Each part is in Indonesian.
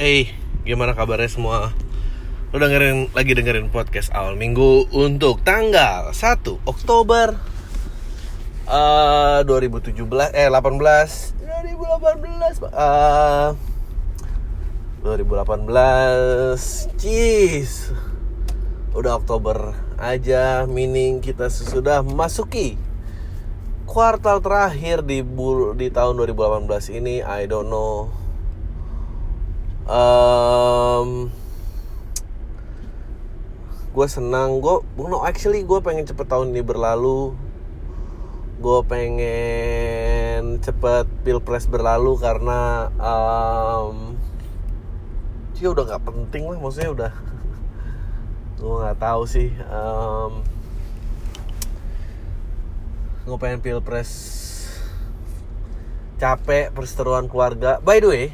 Eh, gimana kabarnya semua? Lu dengerin lagi dengerin podcast awal minggu untuk tanggal 1 Oktober eh 2017 eh 18 2018 eh 2018 Jeez Udah Oktober aja Meaning kita sudah masuki Kuartal terakhir di bul di tahun 2018 ini. I don't know um, gue senang gue no actually gue pengen cepet tahun ini berlalu. Gue pengen cepet pilpres berlalu karena um, ya udah nggak penting lah maksudnya udah gue nggak tahu sih um, gue pengen pilpres capek perseteruan keluarga. By the way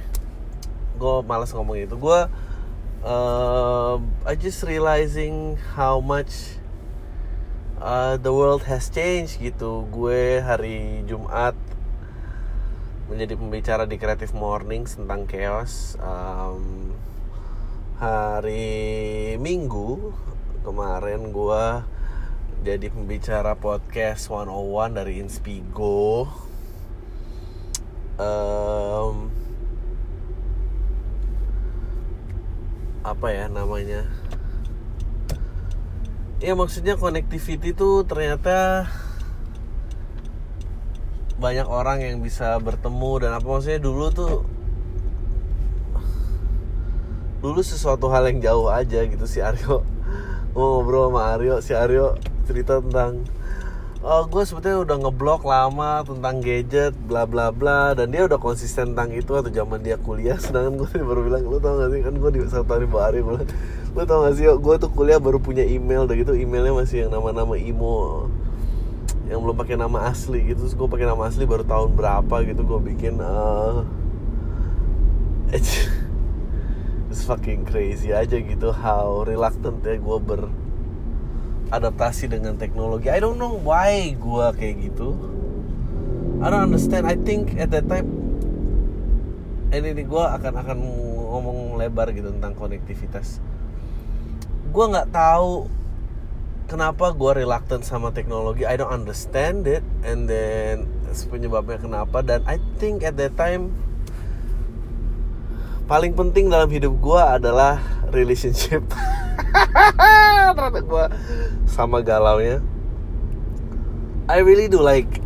gue malas ngomong itu. Gue uh, I just realizing how much uh, the world has changed gitu. Gue hari Jumat menjadi pembicara di Creative Mornings tentang chaos. Um, hari Minggu kemarin gue jadi pembicara podcast 101 dari Inspigo. Um, apa ya namanya? Ya maksudnya connectivity tuh ternyata banyak orang yang bisa bertemu dan apa maksudnya dulu tuh dulu sesuatu hal yang jauh aja gitu. Si Aryo ngobrol sama Aryo si Aryo cerita tentang oh gue sebetulnya udah ngeblok lama tentang gadget bla bla bla dan dia udah konsisten tentang itu atau zaman dia kuliah. Sedangkan gue baru bilang lu tau gak sih kan gue di satu hari hari bilang lu tau gak sih gue tuh kuliah baru punya email dan gitu emailnya masih yang nama-nama imo yang belum pakai nama asli gitu. Terus gue pakai nama asli baru tahun berapa gitu gue bikin uh, it's fucking crazy aja gitu how reluctant ya gue ber adaptasi dengan teknologi. I don't know why gue kayak gitu. I don't understand. I think at that time ini nih gue akan akan ngomong lebar gitu tentang konektivitas. Gue nggak tahu kenapa gue reluctant sama teknologi. I don't understand it. And then penyebabnya kenapa. Dan I think at that time paling penting dalam hidup gue adalah relationship. ternyata gue sama galau nya I really do like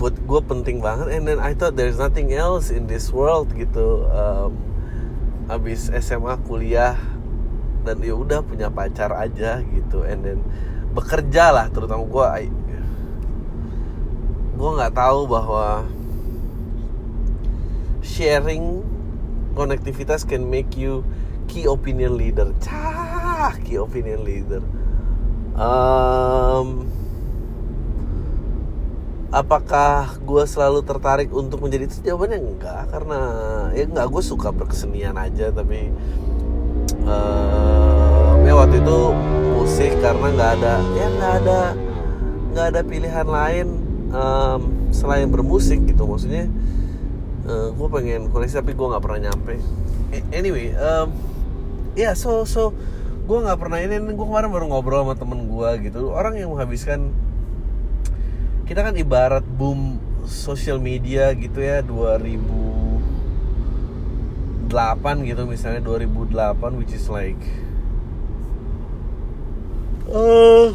buat gue penting banget. And then I thought there's nothing else in this world gitu. Um, abis SMA kuliah dan ya udah punya pacar aja gitu. And then bekerja lah terutama gue gue nggak tahu bahwa sharing konektivitas can make you key opinion leader. Cah key opinion leader. Um, apakah gue selalu tertarik untuk menjadi itu? Jawabannya enggak karena ya enggak gue suka berkesenian aja tapi um, ya waktu itu musik karena nggak ada ya nggak ada nggak ada pilihan lain um, selain bermusik gitu maksudnya uh, gue pengen koleksi tapi gue nggak pernah nyampe. Anyway um, ya yeah, so so gue nggak pernah ini gue kemarin baru ngobrol sama temen gue gitu. Orang yang menghabiskan kita kan ibarat boom sosial media gitu ya 2008 gitu misalnya 2008 which is like uh,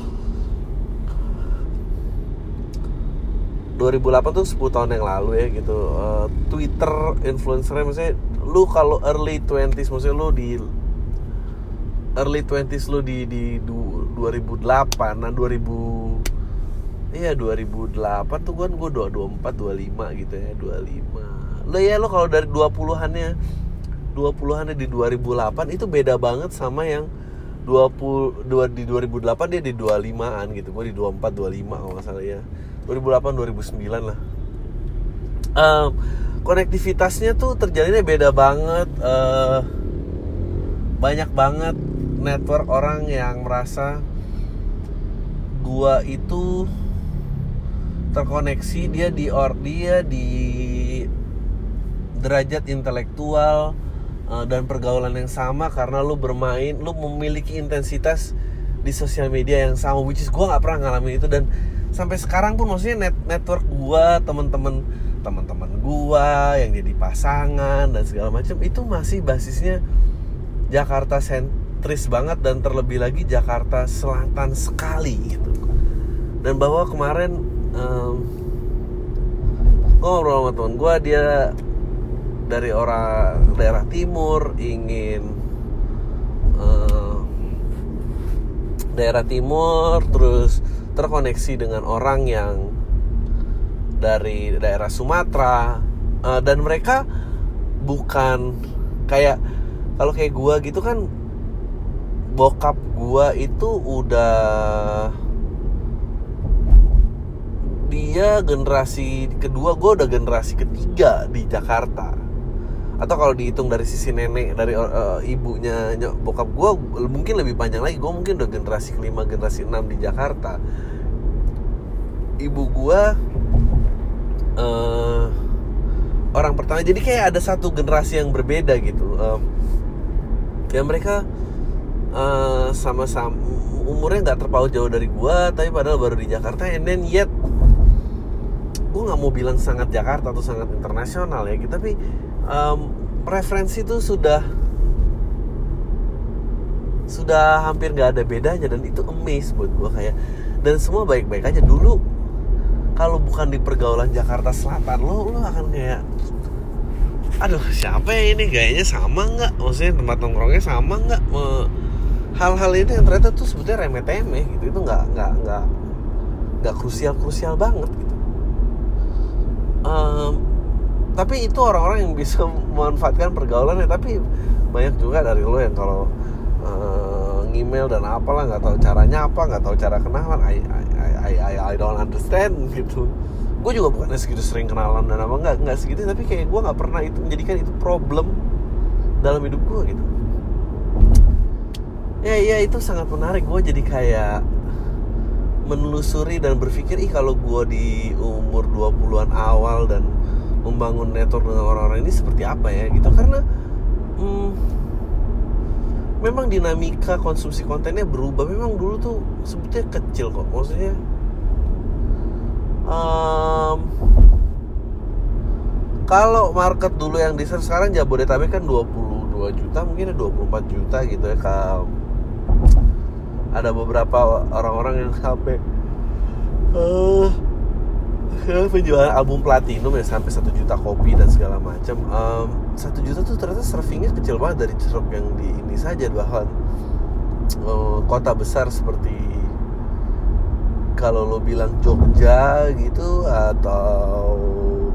2008 tuh 10 tahun yang lalu ya gitu. Uh, Twitter influencernya maksudnya lu kalau early 20s maksudnya lu di early 20s lu di di du, 2008 nah 2000 iya 2008 tuh kan gue 24 25 gitu ya 25 lo ya lo kalau dari 20-annya 20-annya di 2008 itu beda banget sama yang 20 dua, di 2008 dia di 25-an gitu. Gue di 24 25 kalau nggak salah ya 2008 2009 lah. Um, konektivitasnya tuh terjalinnya beda banget uh, banyak banget network orang yang merasa gua itu terkoneksi dia di or dia di derajat intelektual uh, dan pergaulan yang sama karena lu bermain lu memiliki intensitas di sosial media yang sama which is gue nggak pernah ngalamin itu dan sampai sekarang pun maksudnya net network gue teman-teman teman-teman gue yang jadi pasangan dan segala macam itu masih basisnya Jakarta sentris banget dan terlebih lagi Jakarta Selatan sekali gitu. Dan bahwa kemarin um, ngobrol sama teman gue dia dari orang daerah timur ingin uh, daerah timur terus terkoneksi dengan orang yang dari daerah Sumatera uh, dan mereka bukan kayak kalau kayak gua gitu kan bokap gua itu udah dia generasi kedua gue udah generasi ketiga di Jakarta atau kalau dihitung dari sisi nenek dari uh, ibunya bokap gue mungkin lebih panjang lagi. Gue mungkin udah generasi kelima generasi enam di Jakarta. Ibu gue uh, orang pertama. Jadi kayak ada satu generasi yang berbeda gitu um, ya mereka uh, sama-sama umurnya nggak terpaut jauh dari gue tapi padahal baru di Jakarta. And then yet gue nggak mau bilang sangat Jakarta atau sangat internasional ya gitu tapi um, preferensi itu sudah sudah hampir nggak ada bedanya dan itu amaze buat gue kayak dan semua baik-baik aja. Dulu kalau bukan di pergaulan Jakarta Selatan lo lo akan kayak aduh siapa ya ini? Gayanya sama nggak? Maksudnya tempat nongkrongnya sama nggak? Hal-hal itu yang ternyata tuh sebetulnya remeh temeh gitu. Itu nggak nggak nggak nggak krusial krusial banget gitu. Um, tapi itu orang-orang yang bisa memanfaatkan pergaulan ya tapi banyak juga dari lo yang kalau uh, email dan apalah nggak tahu caranya apa nggak tahu cara kenalan I, I, I, I, I don't understand gitu. Gue juga bukannya segitu sering kenalan dan apa nggak nggak segitu tapi kayak gue nggak pernah itu menjadikan itu problem dalam hidup gue gitu. Ya ya itu sangat menarik. Gue jadi kayak menelusuri dan berpikir ih kalau gue di umur 20-an awal dan membangun network dengan orang-orang ini seperti apa ya gitu. Karena hmm, memang dinamika konsumsi kontennya berubah. Memang dulu tuh sebetulnya kecil kok. Maksudnya um, kalau market dulu yang di sekarang Jabodetabek kan 22 juta mungkin 24 juta gitu ya kalau ada beberapa orang-orang yang sampai uh, penjualan album platinum ya sampai satu juta kopi dan segala macam. Satu um, juta tuh ternyata surfingnya kecil banget dari ceruk yang di ini saja bahkan uh, kota besar seperti kalau lo bilang Jogja gitu atau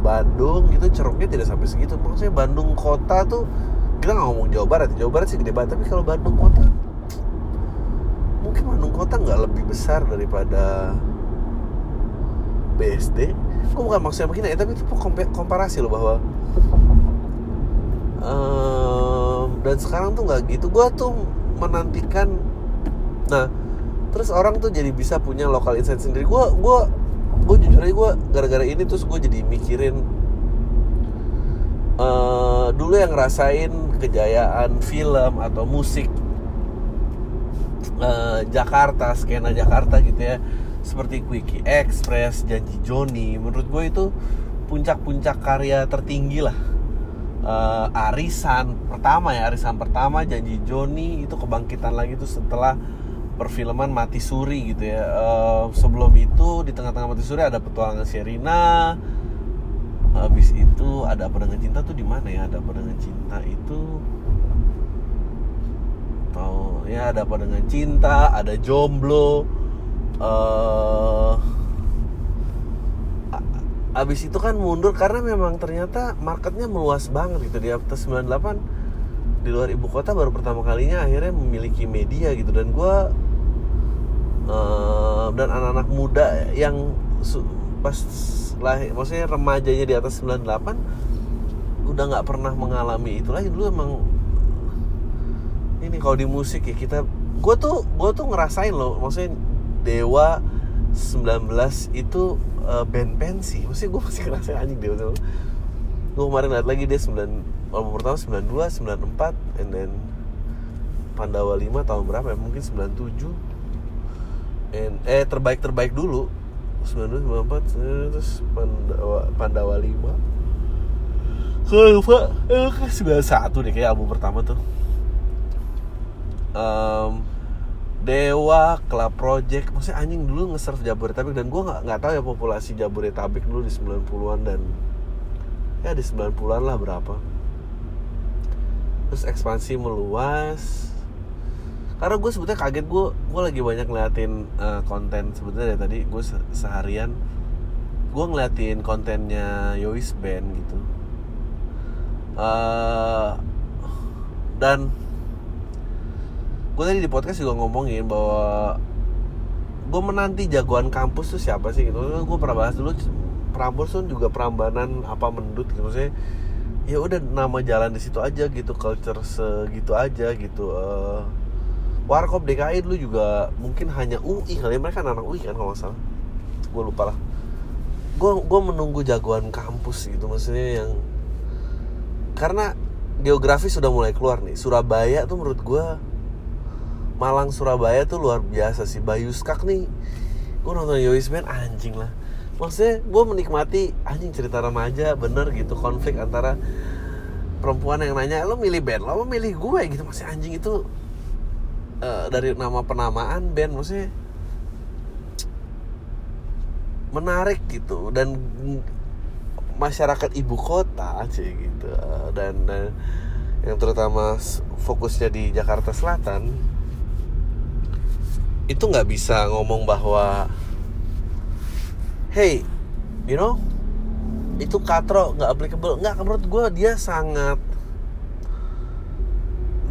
Bandung gitu ceruknya tidak sampai segitu. Maksudnya Bandung kota tuh kita nggak ngomong Jawa Barat Jawa Barat sih gede banget tapi kalau Bandung kota mungkin Bandung Kota nggak lebih besar daripada BSD gue bukan maksudnya begini ya? Tapi itu komparasi loh bahwa um, dan sekarang tuh nggak gitu. Gue tuh menantikan nah terus orang tuh jadi bisa punya lokal insight sendiri. Gue gue gue jujur aja gue gara-gara ini terus gue jadi mikirin uh, dulu yang ngerasain kejayaan film atau musik uh, Jakarta skena Jakarta gitu ya seperti Quickie Express janji Joni menurut gue itu puncak-puncak karya tertinggi lah. Uh, arisan pertama ya arisan pertama janji Joni itu kebangkitan lagi tuh setelah perfilman Mati Suri gitu ya. Uh, sebelum itu di tengah-tengah Mati Suri ada petualangan Sherina. Habis itu ada apa dengan cinta tuh di mana ya? Ada apa dengan cinta itu atau ya ada apa dengan cinta ada jomblo uh, abis itu kan mundur karena memang ternyata marketnya meluas banget gitu. Di atas 98 di luar ibu kota baru pertama kalinya akhirnya memiliki media gitu. Dan gue uh, dan anak-anak muda yang pas lahir maksudnya remajanya di atas 98 udah nggak pernah mengalami itu lagi. Dulu emang ini kalau di musik ya kita gue tuh gue tuh ngerasain loh. Maksudnya Dewa 19 itu uh, band pensi maksudnya gue masih ngerasain anjing Dewa gue kemarin lihat lagi dia 9 album pertama 92 94 and then Pandawa 5 tahun berapa ya? Mungkin 97 and eh terbaik terbaik dulu 92 94 terus Pandawa Pandawa 5 Kalau lupa eh, 91 deh kayak album pertama tuh. Um, Dewa, Club Project, maksudnya anjing dulu nge-serve Jabodetabek dan gue nggak nggak tahu ya populasi Jabodetabek dulu di 90-an dan ya di 90-an lah berapa. Terus ekspansi meluas. Karena gue sebetulnya kaget gue gue lagi banyak ngeliatin uh, konten sebetulnya dari tadi gue se seharian gue ngeliatin kontennya Yois Band gitu. Uh, dan gue tadi di podcast juga ngomongin bahwa gue menanti jagoan kampus tuh siapa sih gitu. Gue pernah bahas dulu Prambors tuh juga perambanan apa mendut gitu. Maksudnya ya udah nama jalan di situ aja gitu culture segitu aja gitu. Uh, Warkop DKI dulu juga mungkin hanya UI kali ya. Mereka anak UI kan kalau nggak salah. Gue lupa lah. Gue gue menunggu jagoan kampus gitu maksudnya yang karena geografi sudah mulai keluar nih. Surabaya tuh menurut gue Malang Surabaya tuh luar biasa sih. Bayu Skak nih gue nonton Yois Band anjing lah. Maksudnya gue menikmati anjing cerita remaja bener gitu konflik antara perempuan yang nanya lo milih band lo milih gue gitu. Masih anjing itu uh, dari nama penamaan band maksudnya menarik gitu. Dan masyarakat ibu kota sih gitu. Dan uh, yang terutama fokusnya di Jakarta Selatan itu nggak bisa ngomong bahwa hey you know itu katro nggak applicable. Nggak menurut gue dia sangat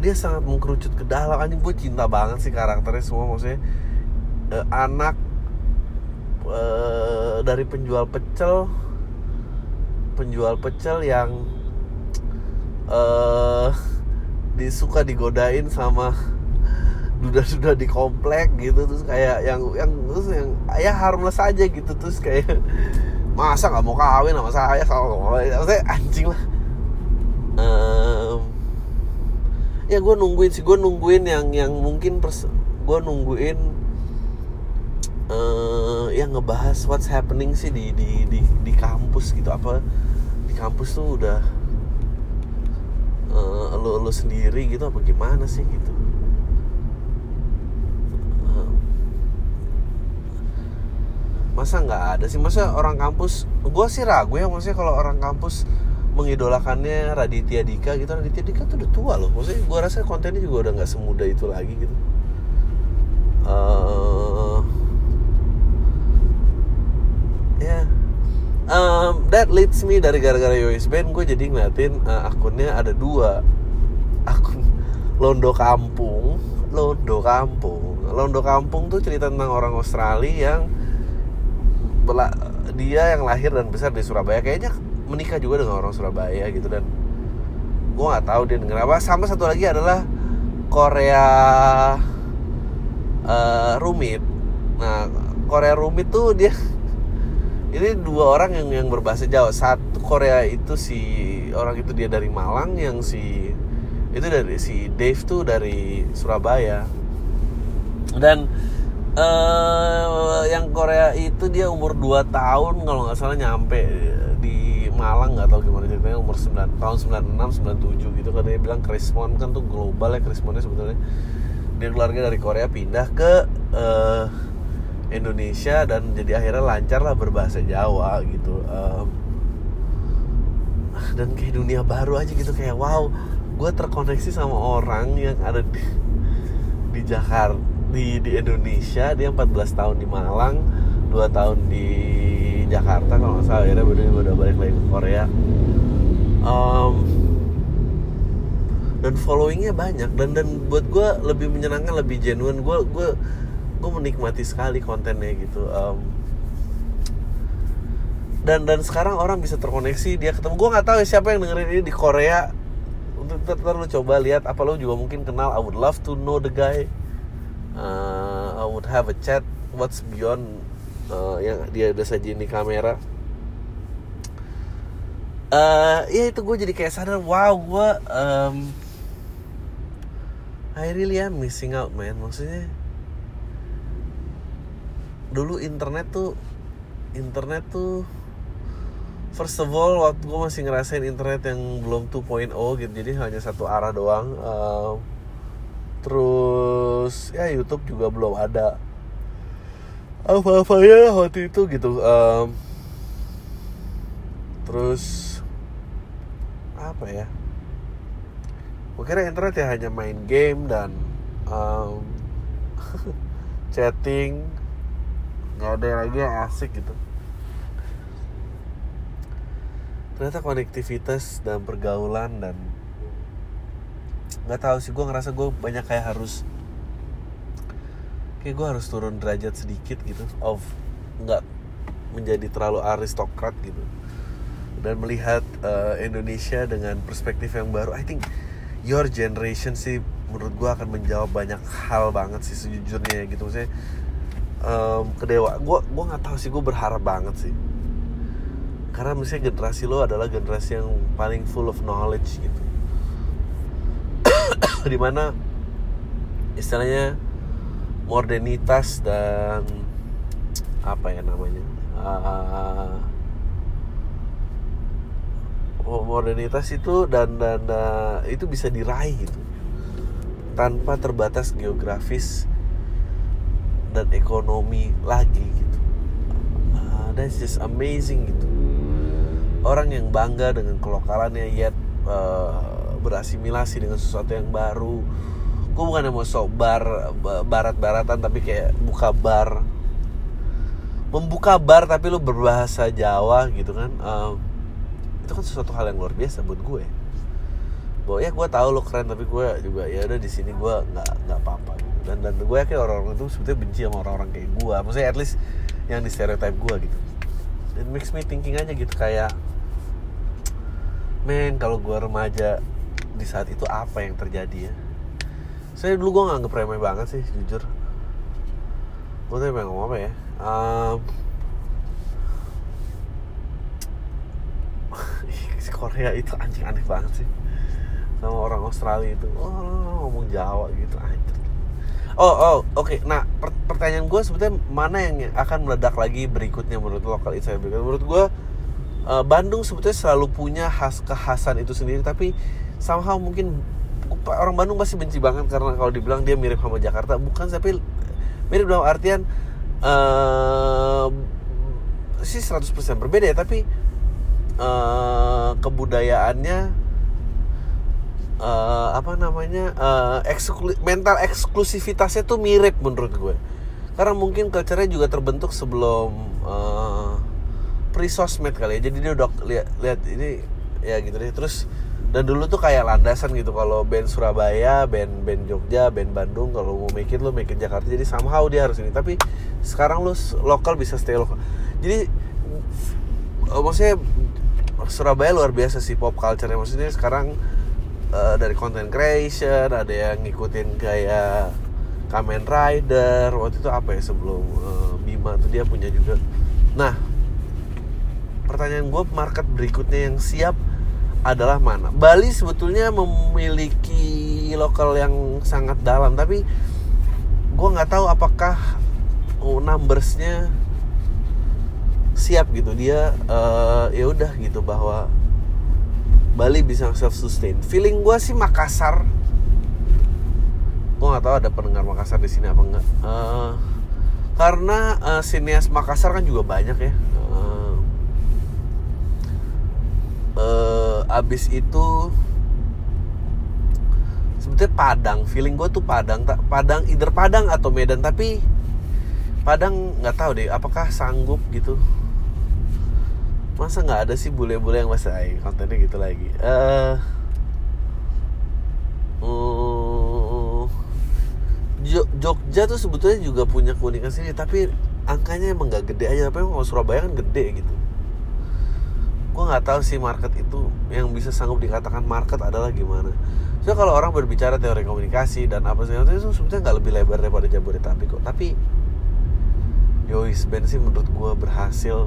dia sangat mengkerucut ke dalam. Anjing gue cinta banget sih karakternya semua maksudnya uh, anak uh, dari penjual pecel penjual pecel yang uh, disuka digodain sama duda-duda di komplek gitu terus kayak yang yang terus yang ya harmless aja gitu terus kayak masa nggak mau kawin sama saya sama saya anjing lah. Um, ya gue nungguin sih gue nungguin yang yang mungkin pers gue nungguin uh, yang ngebahas what's happening sih di di di di kampus gitu apa di kampus tuh udah uh, lo lo sendiri gitu apa gimana sih gitu masa nggak ada sih? Masa orang kampus gue sih ragu ya maksudnya kalau orang kampus mengidolakannya Raditya Dika gitu. Raditya Dika tuh udah tua loh. Maksudnya gue rasa kontennya juga udah nggak semudah itu lagi gitu. Uh, ya. Yeah. um, that leads me dari gara-gara Yois Band gue jadi ngeliatin uh, akunnya ada dua. Akun Londo Kampung Londo Kampung. Londo Kampung tuh cerita tentang orang Australia yang dia yang lahir dan besar di Surabaya. Kayaknya menikah juga dengan orang Surabaya gitu dan gue nggak tahu dia denger apa. Sama satu lagi adalah Korea uh, Rumit. Nah Korea Rumit tuh dia ini dua orang yang yang berbahasa Jawa. Satu Korea itu si orang itu dia dari Malang yang si itu dari si Dave tuh dari Surabaya. Dan uh, yang Korea itu dia umur 2 tahun kalau nggak salah nyampe di Malang nggak tahu gimana ceritanya umur 9 tahun 96 97 gitu. Kan dia bilang Krismon kan tuh global ya Krismonnya sebetulnya. Dia keluarga dari Korea pindah ke uh, Indonesia dan jadi akhirnya lancar lah berbahasa Jawa gitu. Um, dan kayak dunia baru aja gitu kayak wow gue terkoneksi sama orang yang ada di, di Jakarta di di Indonesia dia 14 tahun di Malang 2 tahun di Jakarta kalau nggak salah. Akhirnya udah udah balik lagi ke Korea. Um, dan followingnya banyak. Dan dan buat gue lebih menyenangkan lebih genuine gue gue gue menikmati sekali kontennya gitu. Um, dan dan sekarang orang bisa terkoneksi dia ketemu. Gue nggak tahu ya siapa yang dengerin ini di Korea. Untuk ntar, ntar lu coba lihat apa lo juga mungkin kenal. I would love to know the guy uh, I would have a chat what's beyond uh, yang dia udah sajiin di kamera. Uh, ya itu gue jadi kayak sadar wow gue um, I really am missing out man. Maksudnya dulu internet tuh internet tuh first of all waktu gue masih ngerasain internet yang belum 2.0 gitu jadi hanya satu arah doang um, terus ya YouTube juga belum ada. Apa ya waktu itu gitu um, terus apa ya? Gue kira internet ya hanya main game dan um, chatting. Nggak ada lagi yang asik gitu. Ternyata konektivitas dan pergaulan dan nggak tahu sih gue ngerasa gue banyak kayak harus kayak gue harus turun derajat sedikit gitu of nggak menjadi terlalu aristokrat gitu. Dan melihat uh, Indonesia dengan perspektif yang baru I think your generation sih menurut gue akan menjawab banyak hal banget sih sejujurnya gitu. Saya um, kedewa gue gue nggak tahu sih gue berharap banget sih. Karena misalnya generasi lo adalah generasi yang paling full of knowledge gitu di mana istilahnya modernitas dan apa ya namanya? Uh, modernitas itu dan dan uh, itu bisa diraih gitu. Tanpa terbatas geografis dan ekonomi lagi gitu. Uh, that's just amazing gitu. Orang yang bangga dengan kelokalannya yet uh, berasimilasi dengan sesuatu yang baru. Gue bukan mau sok bar barat-baratan tapi kayak buka bar. Membuka bar tapi lu berbahasa Jawa gitu kan um, itu kan sesuatu hal yang luar biasa buat gue. Bahwa ya gue tahu lo keren tapi gue juga ya udah di sini gue nggak nggak apa-apa gitu. dan dan gue yakin orang-orang itu sebetulnya benci sama orang-orang kayak gue maksudnya at least yang di stereotype gue gitu. It makes me thinking aja gitu kayak men kalau gue remaja di saat itu apa yang terjadi ya? Saya dulu gue nganggep remeh banget sih jujur. Gue tuh pengen ngomong apa ya? Um, si Korea itu anjing aneh banget sih. Sama orang Australia itu oh ngomong Jawa gitu anjir oh oh oke. Okay. nah per pertanyaan gue sebetulnya mana yang akan meledak lagi berikutnya menurut lokal berikutnya menurut gue uh, Bandung sebetulnya selalu punya khas kekhasan itu sendiri tapi somehow mungkin orang Bandung pasti benci banget karena kalau dibilang dia mirip sama Jakarta. Bukan tapi mirip dalam artian uh, sih 100% berbeda ya tapi uh, kebudayaannya uh, apa namanya uh, eksklu mental eksklusivitasnya tuh mirip menurut gue. Karena mungkin culture-nya juga terbentuk sebelum uh, pre sosmed kali ya. Jadi dia udah lihat lihat ini ya gitu deh. Terus dan dulu tuh kayak landasan gitu kalau band Surabaya, band band Jogja, band Bandung kalau mau make it lo make it Jakarta. Jadi somehow dia harus ini. Tapi sekarang lu lokal bisa stay lokal. Jadi uh, maksudnya Surabaya luar biasa sih pop culture nya maksudnya sekarang uh, dari content creation ada yang ngikutin kayak Kamen Rider waktu itu apa ya sebelum uh, Bima tuh dia punya juga. Nah pertanyaan gue market berikutnya yang siap adalah mana. Bali sebetulnya memiliki lokal yang sangat dalam, tapi gue nggak tahu apakah numbersnya siap gitu. Dia uh, ya udah gitu bahwa Bali bisa self sustain. Feeling gue sih Makassar. Gue nggak tahu ada pendengar Makassar di sini apa enggak. Uh, karena uh, sinias Makassar kan juga banyak ya. Uh, abis itu sebetulnya Padang feeling gue tuh Padang tak Padang either Padang atau Medan tapi Padang nggak tahu deh apakah sanggup gitu? Masa nggak ada sih bule-bule yang masih ay, kontennya gitu lagi. Uh, uh, Jogja tuh sebetulnya juga punya keunikan sini tapi angkanya emang nggak gede aja tapi emang Surabaya kan gede gitu gue nggak tahu sih market itu yang bisa sanggup dikatakan market adalah gimana. So kalau orang berbicara teori komunikasi dan apa segala itu sebetulnya nggak lebih lebar daripada jabodetabek kok. Tapi Yois ben sih menurut gue berhasil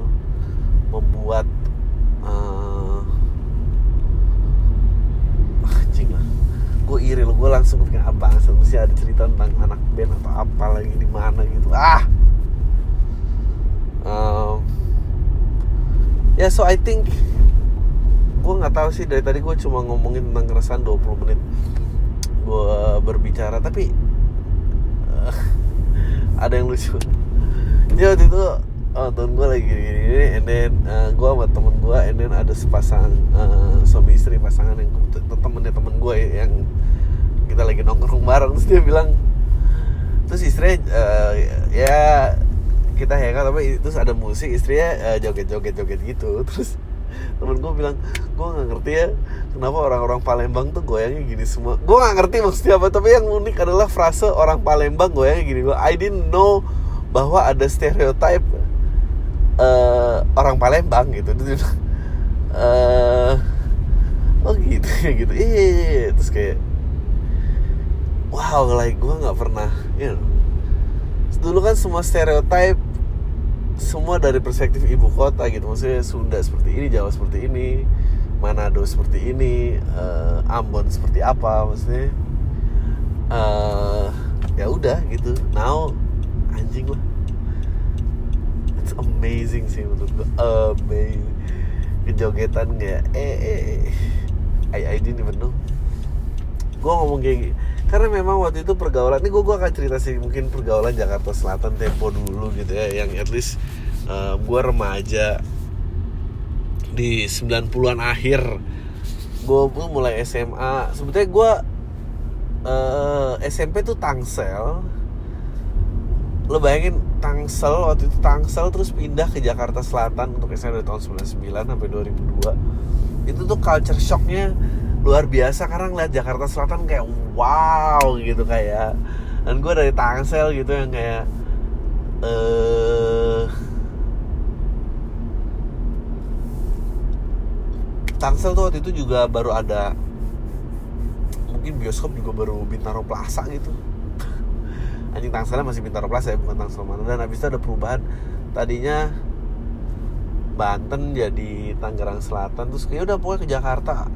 membuat eh, uh, cing lah. Gue iri lo gue langsung ke apa mesti ada cerita tentang anak band atau apa lagi di mana gitu. Ah! Eh, ya yeah, so I think gue nggak tahu sih dari tadi gue cuma ngomongin tentang keresahan 20 menit gue berbicara tapi uh, ada yang lucu. Ya waktu itu oh, temen gue lagi gini, gini and then uh, gue sama temen gue and then ada sepasang uh, suami istri pasangan yang temennya temen gue yang kita lagi nongkrong bareng terus dia bilang terus istri uh, ya kita hangout tapi terus ada musik istrinya uh, joget joget joget gitu. Terus temen gue bilang gue nggak ngerti ya kenapa orang-orang Palembang tuh goyangnya gini semua. Gue nggak ngerti maksudnya apa tapi yang unik adalah frase orang Palembang goyangnya gini. Gue I didn't know bahwa ada stereotype uh, orang Palembang gitu. Uh, oh gitu gitu. Iya, iya, iya, iya. Terus kayak wow like gue nggak pernah you know. Dulu kan semua stereotype semua dari perspektif ibu kota gitu. Maksudnya Sunda seperti ini Jawa seperti ini Manado seperti ini uh, Ambon seperti apa maksudnya uh, ya udah gitu. Now anjing lah. It's amazing sih menurut gue amazing. Kejogetan nggak eh eh, eh. I, I didn't even know. Gue ngomong kayak karena memang waktu itu pergaulan ini gue gue akan cerita sih mungkin pergaulan Jakarta Selatan tempo dulu gitu ya yang at least uh, eh, gue remaja di 90-an akhir. Gue mulai SMA sebetulnya gue uh, SMP tuh Tangsel. Lo bayangin Tangsel waktu itu Tangsel terus pindah ke Jakarta Selatan untuk SMA dari tahun 99 sampai 2002 itu tuh culture shocknya luar biasa karena ngeliat Jakarta Selatan kayak wow gitu kayak dan gue dari Tangsel gitu yang kayak eh uh, Tangsel tuh waktu itu juga baru ada mungkin bioskop juga baru Bintaro Plaza gitu. Anjing Tangselnya masih Bintaro Plaza ya bukan Tangsel mana. Dan habis itu ada perubahan. Tadinya Banten jadi Tangerang Selatan terus kayak udah pokoknya ke Jakarta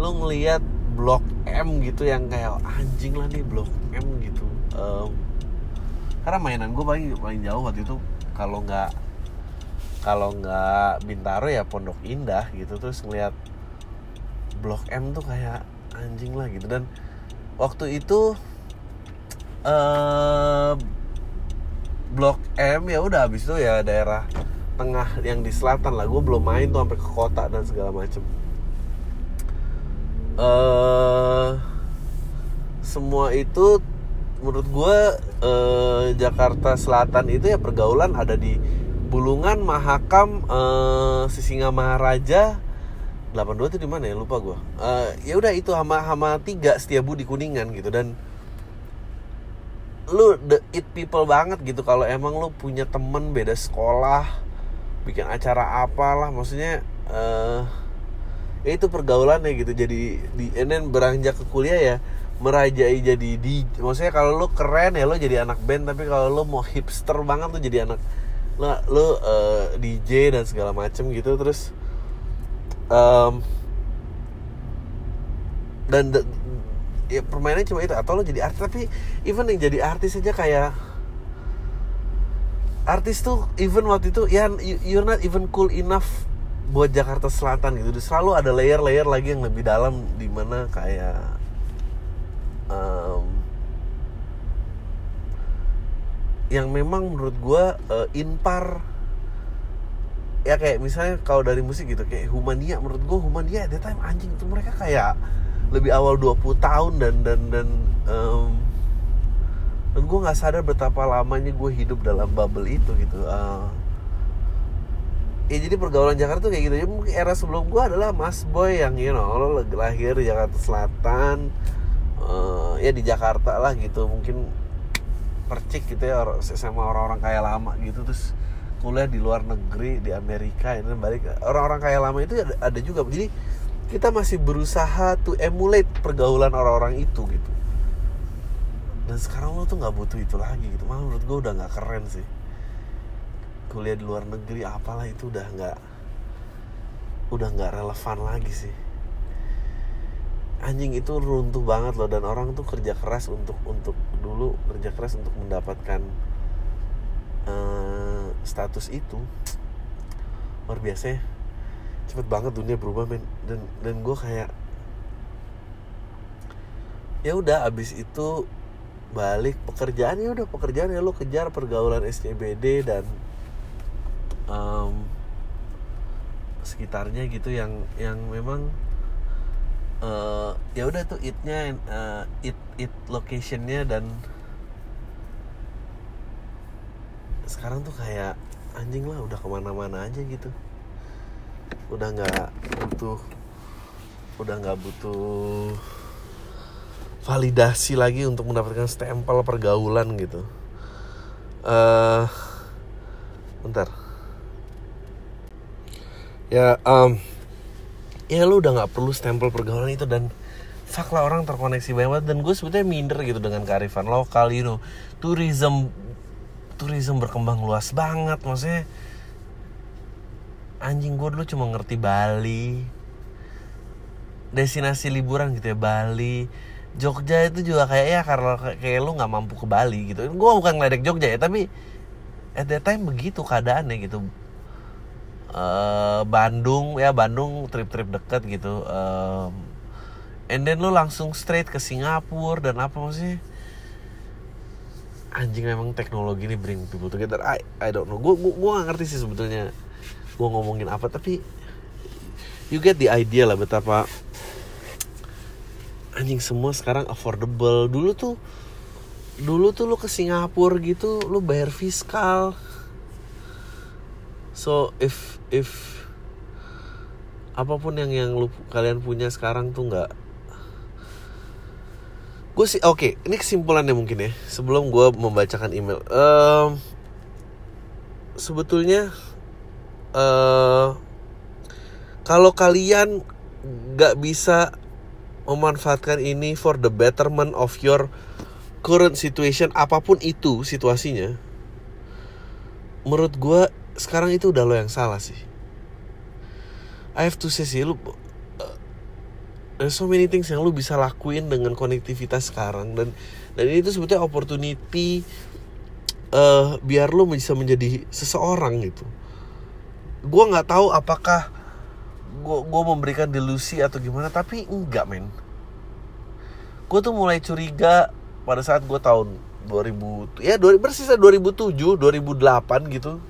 lo ngelihat blok M gitu yang kayak anjing lah nih blok M gitu. Um, karena mainan gue paling paling jauh waktu itu kalau nggak kalau nggak Bintaro ya Pondok Indah gitu terus ngelihat blok M tuh kayak anjing lah gitu. Dan waktu itu uh, blok M ya udah habis itu ya daerah tengah yang di selatan lah gue belum main tuh sampai ke kota dan segala macem uh, semua itu menurut gue uh, Jakarta Selatan itu ya pergaulan ada di Bulungan, Mahakam, uh, Sisinga Maharaja, 82 itu di mana ya? Lupa gue. Uh, ya udah itu hama hama tiga Setiabudi Kuningan gitu. Dan lu the it people banget gitu. Kalau emang lu punya temen beda sekolah bikin acara apalah maksudnya uh, ya itu pergaulan ya gitu. Jadi di enen beranjak ke kuliah ya merajai jadi di maksudnya kalau lo keren ya lo jadi anak band. Tapi kalau lo mau hipster banget tuh jadi anak lo lo uh, eh, DJ dan segala macem gitu. Terus um, dan de, ya permainannya cuma itu. Atau lo jadi artis. Tapi even yang jadi artis aja kayak artis tuh even waktu itu ya you're not even cool enough buat Jakarta Selatan gitu. Selalu ada layer-layer lagi yang lebih dalam di mana kayak um, yang memang menurut gue uh, inpar ya kayak misalnya kalau dari musik gitu kayak Humania menurut gue Humania the time anjing itu mereka kayak lebih awal 20 tahun dan dan dan um, dan gue nggak sadar betapa lamanya gue hidup dalam bubble itu gitu uh, ya jadi pergaulan Jakarta tuh kayak gitu. Ya mungkin era sebelum gue adalah Mas Boy yang you know lo lahir di Jakarta Selatan uh, ya di Jakarta lah gitu. Mungkin percik gitu ya sama orang-orang kaya lama gitu. Terus kuliah di luar negeri di Amerika ini balik. Orang-orang kaya lama itu ada, ada juga. Jadi kita masih berusaha to emulate pergaulan orang-orang itu gitu. Dan sekarang lo tuh nggak butuh itu lagi gitu. Malah menurut gue udah nggak keren sih kuliah di luar negeri apalah itu udah nggak udah nggak relevan lagi sih. Anjing itu runtuh banget loh dan orang tuh kerja keras untuk untuk dulu kerja keras untuk mendapatkan uh, status itu. Luar biasa ya. Cepet banget dunia berubah men. Dan dan gue kayak ya udah abis itu balik pekerjaan ya udah pekerjaan ya lo kejar pergaulan SCBD dan um, sekitarnya gitu yang yang memang uh, ya udah tuh itnya uh, it it locationnya dan sekarang tuh kayak anjing lah udah ke mana-mana aja gitu. Udah nggak butuh udah nggak butuh validasi lagi untuk mendapatkan stempel pergaulan gitu. Uh, bentar ya um, ya lu udah nggak perlu stempel pergaulan itu dan fuck lah orang terkoneksi banget. Dan gue sebetulnya minder gitu dengan kearifan lokal you know. Tourism tourism berkembang luas banget maksudnya anjing gue dulu cuma ngerti Bali destinasi liburan gitu ya Bali. Jogja itu juga kayak ya karena kayak lu nggak mampu ke Bali gitu. Gue bukan ngeledek Jogja ya tapi at that time begitu keadaannya gitu uh, Bandung ya Bandung trip-trip deket gitu um, and then lu langsung straight ke Singapura dan apa sih anjing memang teknologi ini bring people together. I I don't know. Gue gue gak ngerti sih sebetulnya gue ngomongin apa tapi you get the idea lah betapa anjing semua sekarang affordable. Dulu tuh dulu tuh lu ke Singapura gitu lu bayar fiskal. So if if apa pun yang yang lu kalian punya sekarang tuh nggak gue sih oke okay, ini kesimpulannya mungkin ya sebelum gue membacakan email. Um, sebetulnya uh, kalau kalian nggak bisa memanfaatkan ini for the betterment of your current situation apa pun itu situasinya menurut gue sekarang itu udah lo yang salah sih. I have to say sih lu uh, there's so many things yang lu bisa lakuin dengan konektivitas sekarang. Dan dan ini tuh sebetulnya opportunity uh, biar lu bisa menjadi seseorang gitu. Gue nggak tahu apakah gue gue memberikan delusi atau gimana tapi enggak men. Gue tuh mulai curiga pada saat gue tahun 2000 ya bersisa 2007 2008 gitu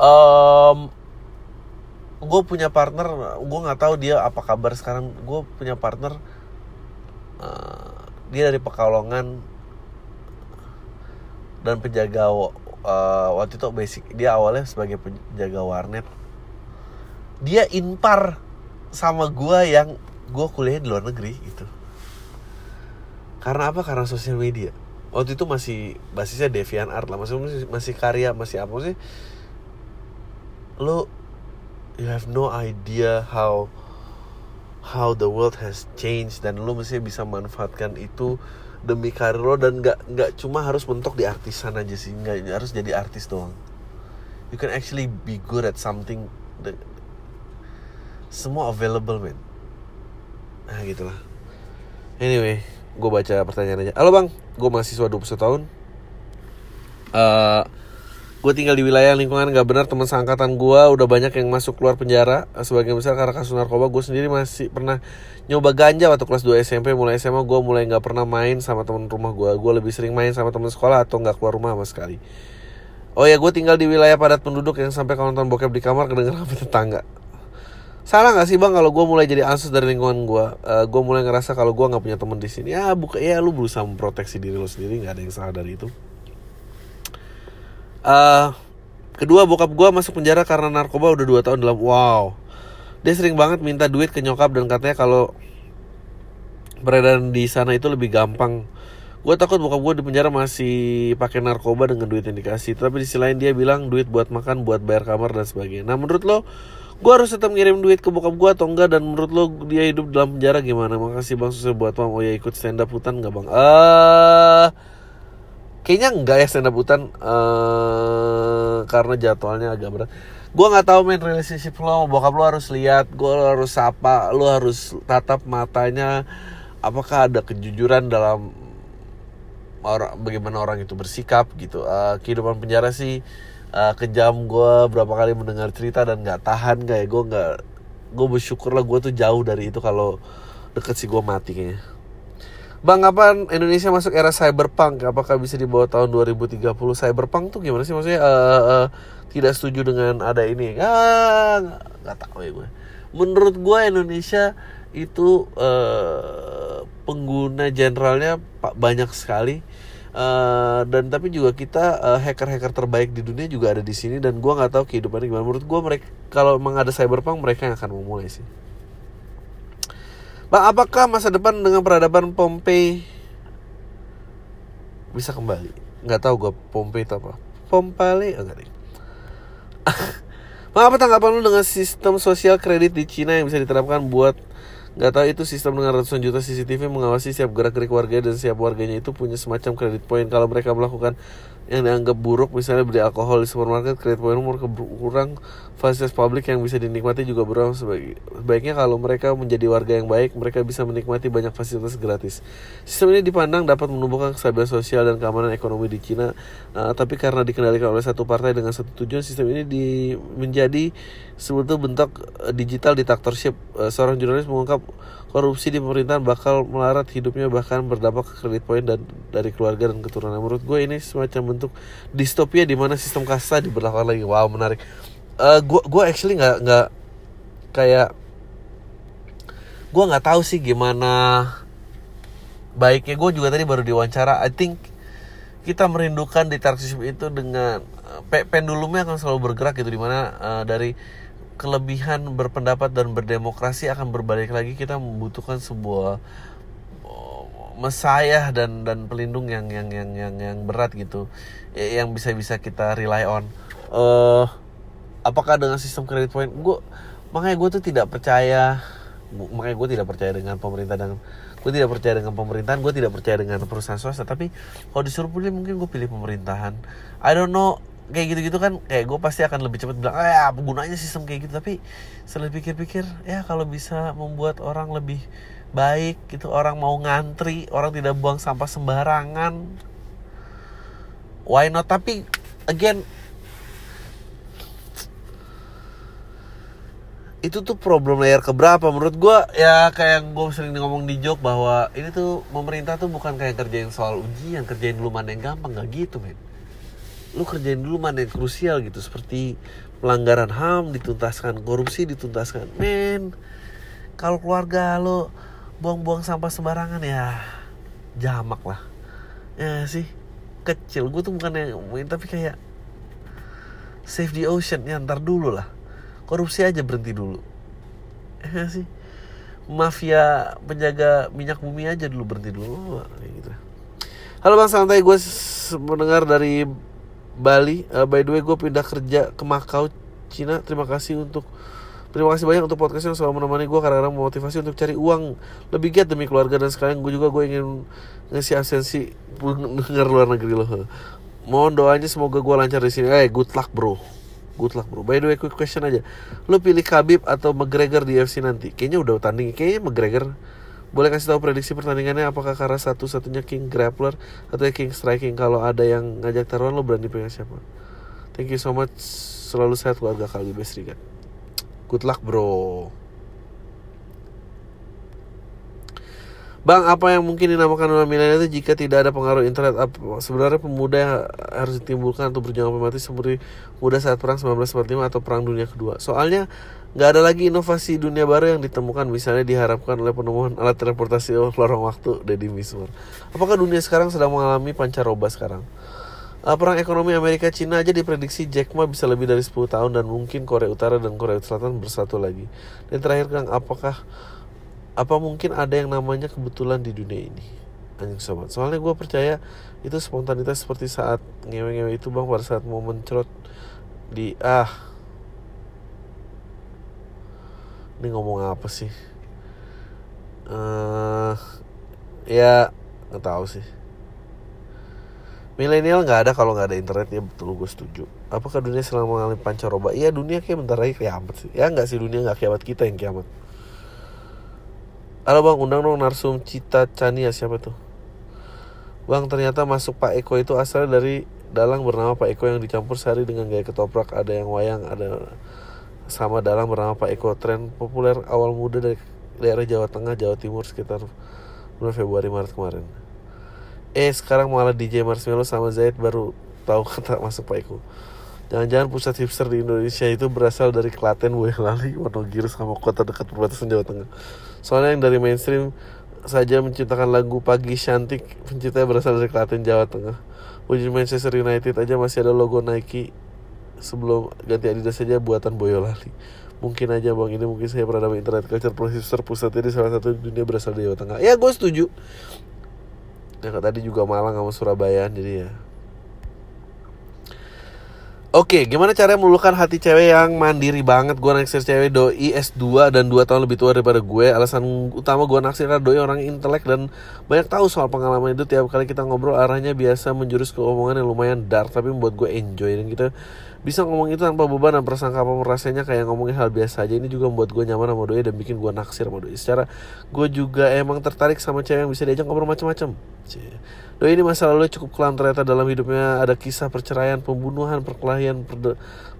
um, gue punya partner gue nggak tahu dia apa kabar sekarang. Gue punya partner uh, dia dari pekalongan dan penjaga uh, waktu itu basic dia awalnya sebagai penjaga warnet. Dia impar sama gue yang gue kuliah di luar negeri gitu. Karena apa? Karena sosial media. Waktu itu masih basisnya Devian Art lah. Masih masih karya masih apa sih lo you have no idea how how the world has changed dan lo mesti bisa manfaatkan itu demi karir lo dan nggak nggak cuma harus mentok di artisan aja sih nggak harus jadi artis doang. You can actually be good at something that, semua available man. Nah gitulah. Anyway gue baca pertanyaan aja. Halo bang. Gue mahasiswa 21 tahun. Uh, gue tinggal di wilayah lingkungan gak benar teman seangkatan gue udah banyak yang masuk keluar penjara sebagian besar karena kasus narkoba. Gue sendiri masih pernah nyoba ganja waktu kelas 2 SMP mulai SMA gue mulai nggak pernah main sama teman rumah gue gue lebih sering main sama teman sekolah atau nggak keluar rumah sama sekali. Oh ya gue tinggal di wilayah padat penduduk yang sampai kalau nonton bokep di kamar kedengeran apa tetangga. Salah nggak sih bang kalau gue mulai jadi ansus dari lingkungan gue uh, gue mulai ngerasa kalau gue nggak punya teman di sini ya buka ya lu berusaha memproteksi diri lo sendiri nggak ada yang salah dari itu uh, kedua bokap gue masuk penjara karena narkoba udah dua tahun dalam wow. Dia sering banget minta duit ke nyokap dan katanya kalau beredar di sana itu lebih gampang. Gue takut bokap gue di penjara masih pakai narkoba dengan duit yang dikasih. Tapi di sisi lain dia bilang duit buat makan buat bayar kamar dan sebagainya. Nah menurut lo gue harus tetap ngirim duit ke bokap gue atau enggak? Dan menurut lo dia hidup dalam penjara gimana? Makasih bang susah buat mam. Oh ya ikut stand up hutan nggak bang? Eh uh, kayaknya enggak ya stand up hutan uh, karena jadwalnya agak berat. Gue nggak tahu main relationship lo bokap lo harus lihat gue harus sapa lo harus tatap matanya. Apakah ada kejujuran dalam orang bagaimana orang itu bersikap gitu? Uh, kehidupan penjara sih uh, kejam. Gue berapa kali mendengar cerita dan nggak tahan kayak gue nggak gue bersyukur lah gue tuh jauh dari itu kalau deket sih gue mati kayaknya Bang, kapan Indonesia masuk era cyberpunk? Apakah bisa dibawa tahun 2030? Cyberpunk tuh gimana sih maksudnya? Uh, uh, tidak setuju dengan ada ini? Ah, nggak tahu ya gue. Menurut gue Indonesia itu uh, pengguna generalnya banyak sekali. Uh, dan tapi juga kita uh, hacker-hacker terbaik di dunia juga ada di sini dan gue nggak tahu kehidupannya gimana. Menurut gue mereka kalau emang ada cyberpunk mereka yang akan memulai sih. Apakah masa depan dengan peradaban Pompei bisa kembali? Nggak tahu gue Pompei itu apa. Pompali enggak nih. Bang, apa tanggapan lu dengan sistem sosial kredit di Cina yang bisa diterapkan buat nggak tahu itu sistem dengan ratusan juta CCTV mengawasi setiap gerak gerik warga dan setiap warganya itu punya semacam kredit point kalau mereka melakukan yang dianggap buruk misalnya beli alkohol di supermarket kredit poin umur kurang fasilitas publik yang bisa dinikmati juga berkurang sebaiknya kalau mereka menjadi warga yang baik mereka bisa menikmati banyak fasilitas gratis. Sistem ini dipandang dapat menumbuhkan kestabilan sosial dan keamanan ekonomi di Cina. Uh, tapi karena dikendalikan oleh satu partai dengan satu tujuan sistem ini di, menjadi sebetulnya bentuk uh, digital dictatorship. Uh, seorang jurnalis mengungkap korupsi di pemerintahan bakal melarat hidupnya bahkan berdampak ke kredit poin dan dari keluarga dan keturunan. Menurut gue ini semacam bentuk distopia di mana sistem kasta diberlakukan lagi. Wow menarik. Uh, eh, gue gue actually nggak nggak kayak gue nggak tahu sih gimana baiknya gue juga tadi baru diwawancara. I think kita merindukan dictatorship itu dengan uh, pendulumnya akan selalu bergerak gitu di mana uh, eh, dari kelebihan berpendapat dan berdemokrasi akan berbalik lagi. Kita membutuhkan sebuah oh, mesayah dan dan pelindung yang yang yang yang yang berat gitu yang bisa bisa kita rely on. Uh, apakah dengan sistem kredit point? Gue makanya gue tuh tidak percaya makanya gue tidak percaya dengan pemerintah dan gue tidak percaya dengan pemerintahan gue tidak percaya dengan perusahaan swasta. Tapi kalau disuruh pilih mungkin gue pilih pemerintahan. I don't know kayak gitu-gitu kan kayak gue pasti akan lebih cepat bilang eh apa gunanya sistem kayak gitu. Tapi setelah pikir-pikir ya kalau bisa membuat orang lebih baik gitu orang mau ngantri orang tidak buang sampah sembarangan why not? Tapi again itu tuh problem layer keberapa? Menurut gue ya kayak gue sering ngomong di joke bahwa ini tuh pemerintah tuh bukan kayak kerjain soal ujian kerjain dulu mana yang gampang. Nggak gitu men lu kerjain dulu mana yang krusial gitu. Seperti pelanggaran HAM dituntaskan korupsi dituntaskan. Men kalau keluarga lo buang-buang sampah sembarangan ya jamak lah. Ya sih? Kecil. Gue tuh bukan yang main tapi kayak save the ocean ya ntar dulu lah. Korupsi aja berhenti dulu. Ya sih? Mafia penjaga minyak bumi aja dulu berhenti dulu. Gitu. Halo bang santai. Gue mendengar dari Bali. Uh, by the way, gue pindah kerja ke Makau, Cina. Terima kasih untuk Terima kasih banyak untuk podcast yang selalu menemani gue karena memotivasi untuk cari uang lebih giat demi keluarga dan sekarang gue juga gue ingin ngasih absensi dengar luar negeri loh. Mohon doanya semoga gue lancar di sini. Eh, hey, good luck bro. Good luck bro. By the way, quick question aja. Lo pilih Khabib atau McGregor di UFC nanti? Kayaknya udah tanding. Kayaknya McGregor. Boleh kasih tahu prediksi pertandingannya apakah karena satu-satunya King Grappler atau King Striking kalau ada yang ngajak taruhan lo berani pengen siapa? Thank you so much. Selalu sehat keluarga kali best Riga. Good luck bro. Bang, apa yang mungkin dinamakan orang milenial itu jika tidak ada pengaruh internet? Sebenarnya pemuda yang harus ditimbulkan untuk berjuang mati seperti muda saat perang 1945 atau perang dunia kedua. Soalnya nggak ada lagi inovasi dunia baru yang ditemukan misalnya diharapkan oleh penemuan alat transportasi lorong waktu Deddy Miswar. Apakah dunia sekarang sedang mengalami pancaroba sekarang? Uh, perang ekonomi Amerika Cina aja diprediksi Jack Ma bisa lebih dari 10 tahun dan mungkin Korea Utara dan Korea Selatan bersatu lagi. Dan terakhir Kang, apakah apa mungkin ada yang namanya kebetulan di dunia ini? Anjing sobat. Soalnya gue percaya itu spontanitas seperti saat ngewe-ngewe itu bang pada saat mau mencrot di ah ini ngomong apa sih? Uh, ya nggak tahu sih. Milenial nggak ada kalau nggak ada internet ya betul gue setuju. Apakah dunia selama mengalami pancaroba? Iya dunia kayak bentar lagi kiamat sih. Ya nggak sih dunia nggak kiamat kita yang kiamat. Halo bang, undang dong narsum Cita Chania siapa tuh? Bang, ternyata masuk Pak Eko itu asalnya dari dalang bernama Pak Eko yang dicampur sehari dengan gaya ketoprak. Ada yang wayang, ada sama dalang bernama Pak Eko. Tren populer awal muda dari daerah Jawa Tengah, Jawa Timur sekitar bulan Februari Maret kemarin. Eh sekarang malah DJ Marshmello sama Zaid baru tahu kata masuk Pak Eko. Jangan-jangan pusat hipster di Indonesia itu berasal dari Klaten, Boyolali, Wonogiri sama kota dekat perbatasan Jawa Tengah. Soalnya yang dari mainstream saja menciptakan lagu Pagi Cantik Penciptanya berasal dari Klaten, Jawa Tengah. Wujud Manchester United aja masih ada logo Nike Sebelum ganti Adidas saja buatan Boyolali Mungkin aja bang, ini mungkin saya pernah internet culture pro hipster pusatnya di salah satu dunia berasal dari Jawa Tengah Ya gue setuju Ya tadi juga Malang sama Surabaya jadi ya Oke, gimana cara meluluhkan hati cewek yang mandiri banget? Gue naksir cewek doi S2 dan 2 tahun lebih tua daripada gue. Alasan utama gue naksir adalah doi orang intelek dan banyak tahu soal pengalaman itu. Tiap kali kita ngobrol arahnya biasa menjurus ke omongan yang lumayan dark tapi membuat gue enjoy dan kita bisa ngomong itu tanpa beban dan prasangka apa rasanya kayak ngomongin hal biasa aja. Ini juga membuat gue nyaman sama doi dan bikin gue naksir sama doi. Secara gue juga emang tertarik sama cewek yang bisa diajak ngobrol macam-macam. Doi ini masa lalu cukup kelam ternyata dalam hidupnya ada kisah perceraian, pembunuhan, perkelahian,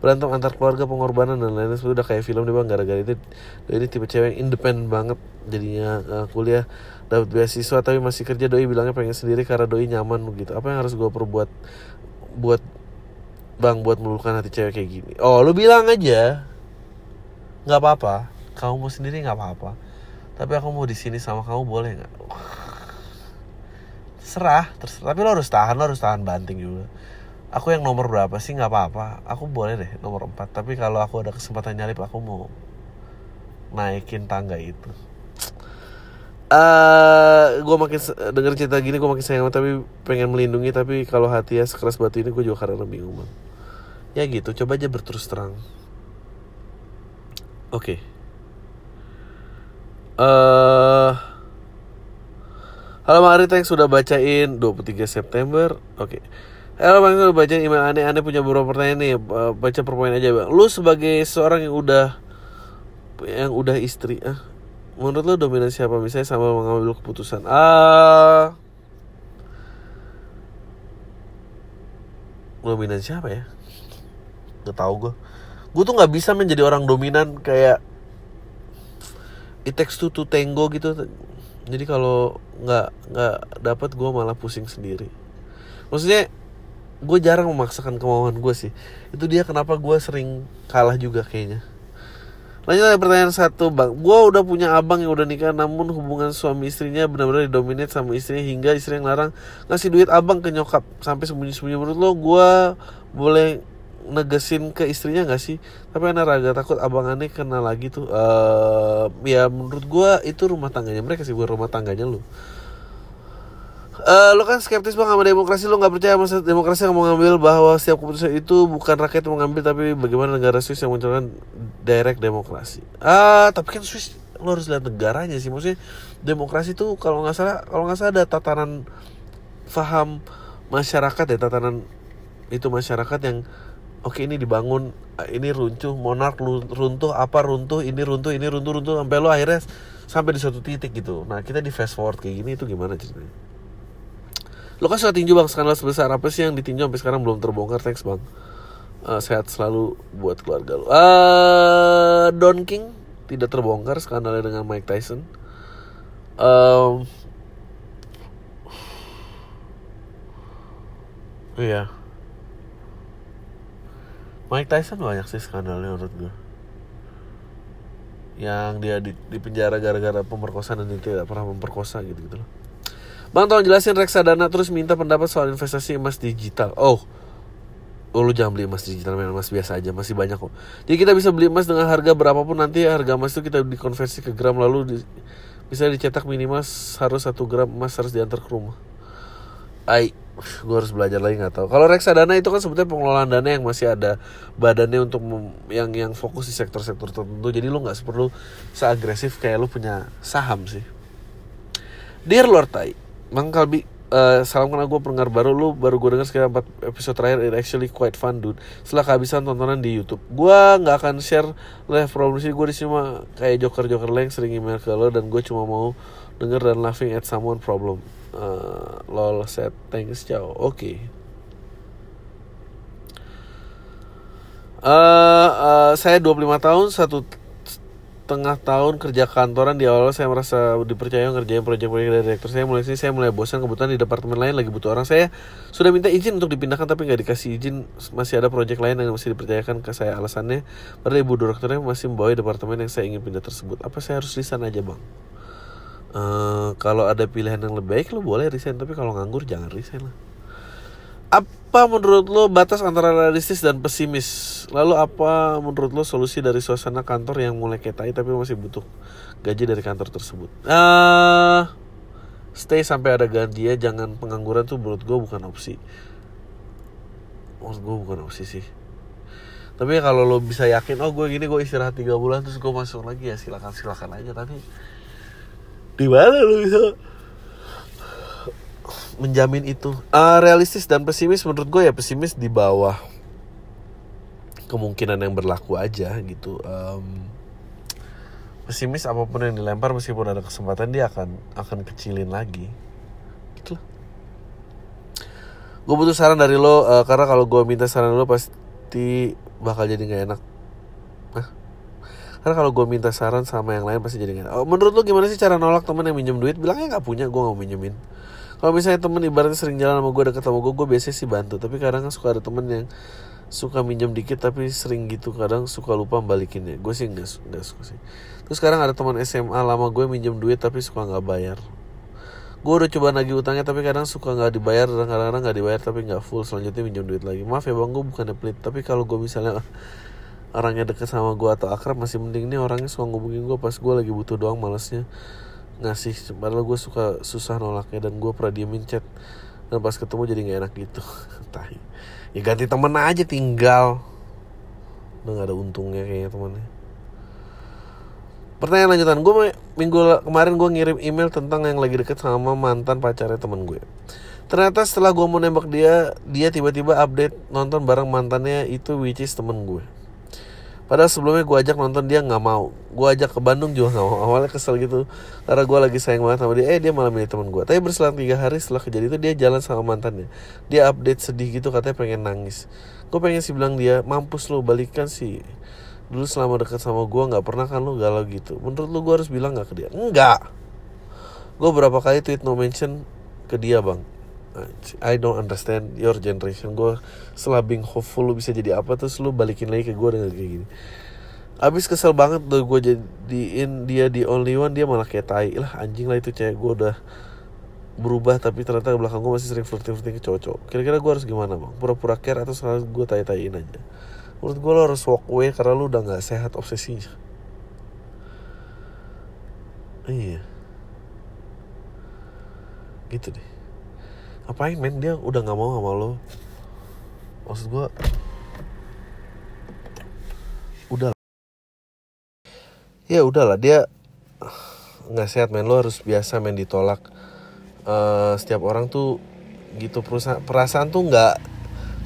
berantem antar keluarga, pengorbanan dan lain-lain. Udah kayak film nih bang, gara-gara itu Doi ini tipe cewek yang independen banget jadinya uh, kuliah dapat beasiswa tapi masih kerja doi bilangnya pengen sendiri karena doi nyaman gitu. Apa yang harus gue perbuat buat bang buat meluluhkan hati cewek kayak gini? Oh lu bilang aja. Nggak apa-apa, kamu mau sendiri nggak apa-apa. Tapi aku mau di sini sama kamu boleh nggak? serah terserah. Tapi lo harus tahan lo harus tahan banting juga. Aku yang nomor berapa sih? Nggak apa-apa. Aku boleh deh nomor 4 tapi kalau aku ada kesempatan nyalip aku mau naikin tangga itu. Uh, eh, gue makin denger cerita gini gue makin sayang tapi pengen melindungi. Tapi kalau hati ya sekeras batu ini gue juga karena bingung bang ya gitu coba aja berterus terang. Oke. Okay. uh, Halo Bang Arita yang sudah bacain 23 September. Oke. Okay. Halo Bang sudah bacain email aneh-aneh punya beberapa pertanyaan nih. Baca per poin aja Bang. Lu sebagai seorang yang udah Yang udah istri ah, Menurut lu dominan siapa misalnya sama mengambil keputusan Ah Dominan siapa ya Gak tau gue Gue tuh gak bisa menjadi orang dominan kayak It takes two to tango gitu. Jadi kalau nggak nggak dapat gue malah pusing sendiri. Maksudnya gue jarang memaksakan kemauan gue sih. Itu dia kenapa gue sering kalah juga kayaknya. Lanjut ada pertanyaan satu bang. Gue udah punya abang yang udah nikah namun hubungan suami istrinya benar-benar didominate sama istrinya hingga istri yang larang ngasih duit abang ke nyokap. Sampai sembunyi-sembunyi. Menurut lo gue boleh negesin ke istrinya gak sih? Tapi anak raga takut abang aneh kena lagi tuh. Uh, ya menurut gue itu rumah tangganya mereka sih bukan rumah tangganya lu. Uh, lo kan skeptis bang sama demokrasi lo nggak percaya masa demokrasi yang mau ngambil bahwa setiap keputusan itu bukan rakyat yang mengambil tapi bagaimana negara Swiss yang menjalankan direct demokrasi. Ah uh, tapi kan Swiss lo harus lihat negaranya sih. Maksudnya demokrasi itu kalau nggak salah kalau nggak salah ada tatanan faham masyarakat ya tatanan itu masyarakat yang oke ini dibangun ini runtuh monark runtuh apa runtuh ini runtuh ini runtuh runtuh sampai lo akhirnya sampai di suatu titik gitu. Nah kita di fast forward kayak gini itu gimana ceritanya? Lo kan sudah tinju bang skandal sebesar apa sih yang ditinju sampai sekarang belum terbongkar? Thanks bang. Uh, sehat selalu buat keluarga lo uh, Don King tidak terbongkar skandalnya dengan Mike Tyson. Um, iya Mike Tyson banyak sih skandalnya menurut gue yang dia di, di penjara gara-gara pemerkosaan dan dia tidak pernah memperkosa gitu gitu loh. Bang tolong jelasin reksadana terus minta pendapat soal investasi emas digital. Oh Oh lu jangan beli emas digital emas biasa aja masih banyak kok. Jadi kita bisa beli emas dengan harga berapapun nanti harga emas itu kita dikonversi ke gram lalu di, bisa dicetak minimal harus satu gram emas harus diantar ke rumah. Ai gue harus belajar lagi nggak tahu. Kalau reksadana itu kan sebetulnya pengelolaan dana yang masih ada badannya untuk yang yang fokus di sektor-sektor tertentu. Jadi lu nggak perlu seagresif kayak lu punya saham sih. Dear Lord Tai Bang Kalbi Uh, salam kenal gue pendengar baru. Lu baru gue denger sekitar 4 episode terakhir. It actually quite fun dude. Setelah kehabisan tontonan di YouTube. Gue nggak akan share live problem sih gue di sini kayak joker joker lain sering email ke lo dan gue cuma mau denger dan laughing at someone problem uh, lol set thanks ciao oke. Okay. uh, uh, saya 25 tahun satu setengah tahun kerja kantoran. Di awal saya merasa dipercaya ngerjain proyek-proyek dari direktur saya. Mulai sini saya mulai bosan kebetulan di departemen lain lagi butuh orang. Saya sudah minta izin untuk dipindahkan tapi nggak dikasih izin. Masih ada proyek lain yang masih dipercayakan ke saya. Alasannya pada ibu direkturnya masih membawa departemen yang saya ingin pindah tersebut. Apa saya harus resign aja bang uh, kalau ada pilihan yang lebih baik lo boleh resign tapi kalau nganggur jangan resign lah apa menurut lo batas antara realistis dan pesimis? Lalu apa menurut lo solusi dari suasana kantor yang mulai ketai tapi masih butuh gaji dari kantor tersebut? Uh, stay sampai ada gaji ya, jangan pengangguran tuh menurut gue bukan opsi. Menurut gue bukan opsi sih. Tapi kalau lo bisa yakin, oh gue gini gue istirahat tiga bulan terus gue masuk lagi ya silakan silakan aja. Tapi di mana lo bisa menjamin itu. Uh, realistis dan pesimis menurut gue ya pesimis di bawah kemungkinan yang berlaku aja gitu. Um, pesimis apa pun yang dilempar meskipun ada kesempatan dia akan akan kecilin lagi. Gitu. Gue butuh saran dari lo uh, karena kalau gue minta saran lo pasti bakal jadi nggak enak? Karena kalau gue minta saran sama yang lain pasti jadi gak oh, menurut lo gimana sih cara nolak temen yang minjem duit? Bilangnya nggak punya gue nggak minjemin. Kalau misalnya temen ibaratnya sering jalan sama gue deket sama gue gue biasanya sih bantu. Tapi kadang kan suka ada temen yang suka minjem dikit tapi sering gitu kadang suka lupa balikinnya gue sih nggak nggak suka sih. Terus sekarang ada teman SMA lama gue minjem duit tapi suka nggak bayar. Gue udah coba nagih utangnya tapi kadang suka nggak dibayar dan kadang-kadang nggak dibayar tapi nggak full selanjutnya minjem duit lagi. Maaf ya bang gue bukan pelit. Tapi kalau gue misalnya orangnya deket sama gue atau akrab masih mending nih orangnya suka ngubungin gue pas gue lagi butuh doang malesnya. Ngasih padahal gue suka susah nolaknya dan gue pernah diemin chat. Dan pas ketemu jadi nggak enak gitu. Tahi ya ganti temen aja tinggal. Udah gak ada untungnya kayaknya temennya. Pertanyaan lanjutan gue minggu kemarin gue ngirim email tentang yang lagi deket sama mantan pacarnya temen gue. Ternyata setelah gue mau nembak dia dia tiba-tiba update nonton bareng mantannya itu which is temen gue Padahal sebelumnya gue ajak nonton dia nggak mau. Gue ajak ke Bandung juga nggak mau. Awalnya kesel gitu. Karena gue lagi sayang banget sama dia. Eh dia malah milih teman gue. Tapi berselang tiga hari setelah kejadian itu dia jalan sama mantannya. Dia update sedih gitu katanya pengen nangis. Gue pengen sih bilang dia mampus lo balikan sih. Dulu selama dekat sama gue nggak pernah kan lo galau gitu. Menurut lo gue harus bilang nggak ke dia? Enggak. Gue berapa kali tweet no mention ke dia bang I don't understand your generation. Gue setelah being hopeful lu bisa jadi apa terus lu balikin lagi ke gue dengan kayak gini. Abis kesel banget tuh gue jadiin dia di only one dia malah kayak tai lah anjing lah itu cewek gue udah berubah tapi ternyata belakang gue masih sering flirting flirting ke cowok kira-kira gue harus gimana bang? Pura-pura care atau sekarang gue tai-taiin aja? Menurut gue lo harus walk away karena lu udah nggak sehat obsesinya. Iya. Gitu deh ngapain men? Dia udah nggak mau sama lo. Maksud gue udah ya udahlah dia nggak sehat men. Lo harus biasa men ditolak. Uh, setiap orang tuh gitu. Perasaan, tuh nggak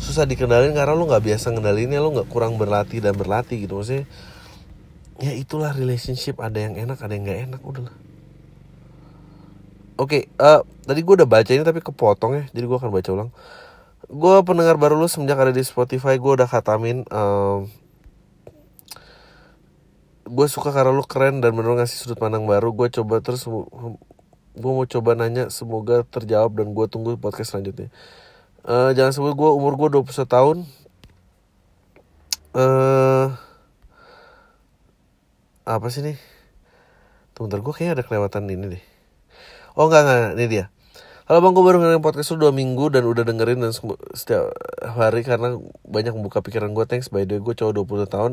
susah dikendalin karena lo nggak biasa ngendalinnya lo nggak kurang berlatih dan berlatih gitu. Maksudnya ya itulah relationship. Ada yang enak ada yang nggak enak. Udahlah Oke, okay, uh, eh, tadi gue udah baca ini tapi kepotong ya, jadi gue akan baca ulang. Gue pendengar baru lu semenjak ada di Spotify, gue udah katamin. Uh, gue suka karena lu keren dan bener ngasih sudut pandang baru. Gue coba terus, gue mau coba nanya, semoga terjawab dan gue tunggu podcast selanjutnya. Uh, jangan sebut gue umur gue 21 tahun. Uh, apa sih nih? Tunggu gue kayaknya ada kelewatan ini deh. Oh enggak enggak, ini dia. Halo bang, gue baru dengerin podcast lu dua minggu dan udah dengerin dan setiap hari karena banyak membuka pikiran gue. Thanks by the way, gue cowok 20 tahun.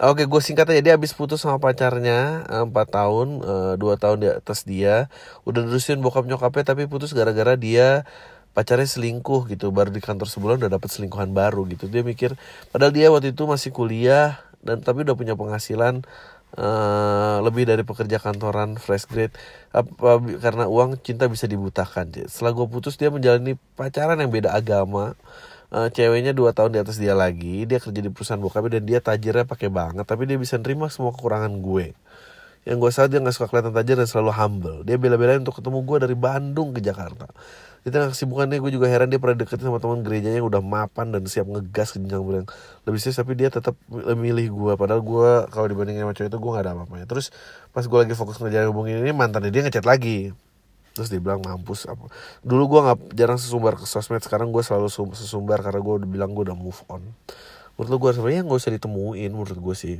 Oke, gue singkat aja. Dia habis putus sama pacarnya 4 tahun, uh, 2 tahun di atas dia. Udah terusin bokap nyokapnya tapi putus gara-gara dia pacarnya selingkuh gitu. Baru di kantor sebulan udah dapet selingkuhan baru gitu. Dia mikir, padahal dia waktu itu masih kuliah dan tapi udah punya penghasilan uh, lebih dari pekerja kantoran fresh grade. Apa karena uang cinta bisa dibutakan setelah gue putus dia menjalani pacaran yang beda agama. Uh, ceweknya dua tahun di atas dia lagi dia kerja di perusahaan bokapnya dan dia tajirnya pakai banget tapi dia bisa nerima semua kekurangan gue. Yang gue salah dia nggak suka kelihatan tajir dan selalu humble. Dia bela-belain untuk ketemu gue dari Bandung ke Jakarta di tengah kesibukannya gue juga heran dia pernah deket sama teman gerejanya yang udah mapan dan siap ngegas ke jenjang yang lebih serius tapi dia tetap milih gue padahal gue kalau dibandingin sama cowok itu gue gak ada apa-apanya. Terus pas gue lagi fokus ngejalan hubungin ini mantannya dia ngechat lagi. Terus dia bilang mampus apa dulu gue nggak jarang sesumbar ke sosmed sekarang gue selalu sesumbar karena gue udah bilang gue udah move on. Menurut lo gue sebenarnya nggak usah ditemuin menurut gue sih.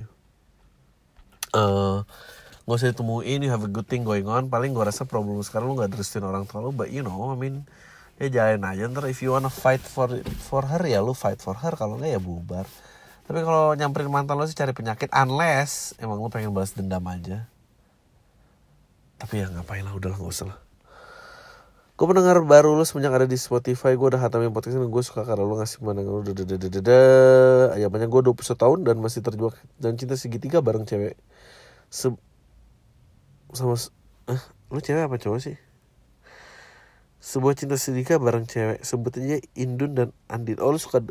Uh, nggak usah ditemuin you have a good thing going on. Paling gue rasa problem sekarang lu nggak terusin orang tua lu but you know I mean ya jalan aja. Ntar if you wanna fight for for her ya lu fight for her. Kalau nggak ya bubar. Tapi kalau nyamperin mantan lo sih cari penyakit unless emang lu pengen balas dendam aja. Tapi ya ngapain lah udahlah nggak usah lah. Gue pendengar baru lu semenjak ada di Spotify Gue udah hatamin podcast ini. Gue suka karena lu ngasih pandangan lu. Ya banyak gue 21 tahun Dan masih terjebak Dan cinta segitiga bareng cewek sama eh lu cewek apa cowok sih? Sebuah cinta sedikit bareng cewek? Sebut aja Indun dan Andin. Oh lu suka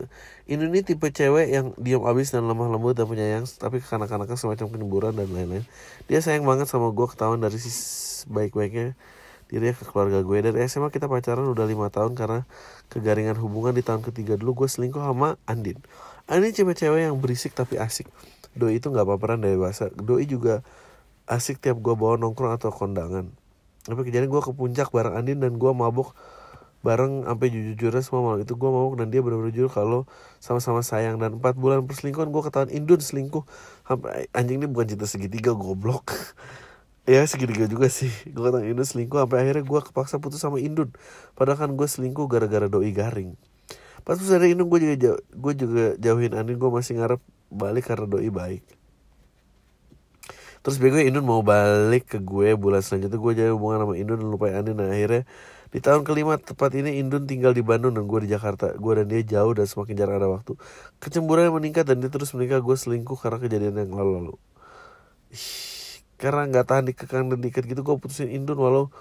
Indun ini tipe cewek yang diam abis dan lemah lembut dan penyayang tapi kekanak-kanakan semacam penyemburan dan lain-lain. Dia sayang banget sama gue ketahuan dari si baik-baiknya dirinya ke keluarga gue. Dari SMA kita pacaran udah lima tahun karena kegaringan hubungan. Di tahun ketiga dulu gue selingkuh sama Andin. Andin cewek-cewek yang berisik tapi asik. Doi itu nggak apa-apaan dari bahasa. Doi juga asik tiap gue bawa nongkrong atau kondangan. Tapi kejadian gue ke puncak bareng Andin dan gue mabuk bareng sampai jujur-jujurnya semua malam. Itu gue mabuk dan dia benar-benar jujur kalau sama-sama sayang. Dan empat bulan perselingkuhan gue ketahuan Indun selingkuh. Sampai anjing ini bukan cinta segitiga goblok. Ya segitiga juga sih. Gue ketahuan Indun selingkuh sampai akhirnya gue kepaksa putus sama Indun. Padahal kan gue selingkuh gara-gara doi garing. Pas putus dari Indun gue juga jauh, gue juga jauhin Andin. Gue masih ngarep balik karena doi baik terus bego Indun mau balik ke gue bulan selanjutnya. Gue jadi hubungan sama Indun dan lupain Andin. Nah akhirnya di tahun kelima tepat ini Indun tinggal di Bandung dan gue di Jakarta. Gue dan dia jauh dan semakin jarang ada waktu. Kecemburuan meningkat dan dia terus menikah gue selingkuh karena kejadian yang lalu-lalu. Karena nggak tahan dikekang dan diikat gitu gue putusin Indun walau